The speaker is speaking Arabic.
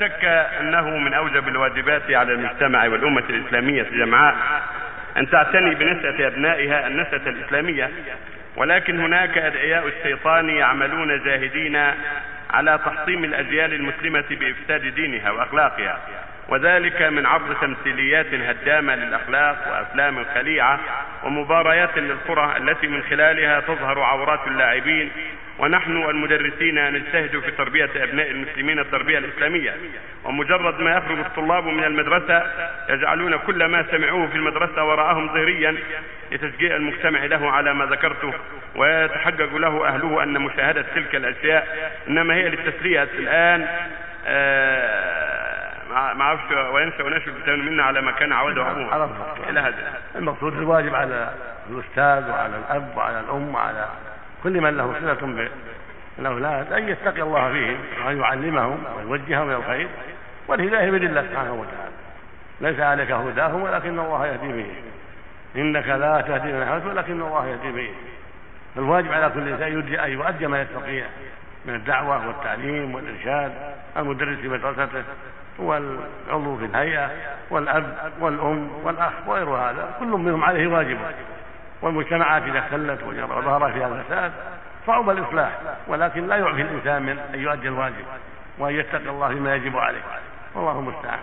شك أنه من أوجب الواجبات على المجتمع والأمة الإسلامية جمعاء أن تعتني بنشأة أبنائها النشأة الإسلامية ولكن هناك أدعياء الشيطان يعملون جاهدين على تحطيم الأجيال المسلمة بإفساد دينها وأخلاقها وذلك من عبر تمثيليات هدامة للأخلاق وأفلام خليعة ومباريات للكره التي من خلالها تظهر عورات اللاعبين ونحن المدرسين نجتهد في تربية أبناء المسلمين التربية الإسلامية. ومجرد ما يخرج الطلاب من المدرسة يجعلون كل ما سمعوه في المدرسة وراءهم ظهريا لتشجيع المجتمع له على ما ذكرته. ويتحقق له أهله أن مشاهدة تلك الأشياء إنما هي للتسلية. الآن آه ما أعرفش وينسى ونشر منا على ما كان عوده أبوه. إلى هذا. المقصود الواجب على الأستاذ وعلى الأب وعلى الأم وعلى كل من له صلة بالأولاد أن يتقي الله فيهم وأن يعلمهم ويوجههم إلى الخير والهداية بيد الله سبحانه وتعالى. ليس عليك هداهم ولكن الله يهدي به إنك لا تهدي من أحببت ولكن الله يهدي به فالواجب على كل إنسان أن يؤدي ما يستطيع من الدعوة والتعليم والإرشاد المدرس في مدرسته والعضو في الهيئة والأب والأم والأخ وغير هذا. كل منهم عليه واجب. والمجتمعات إذا اختلت وظهر فيها الفساد صعب الإصلاح ولكن لا يعفي الإنسان من أن يؤدي الواجب وأن يتقي الله فيما يجب عليه. والله المستعان.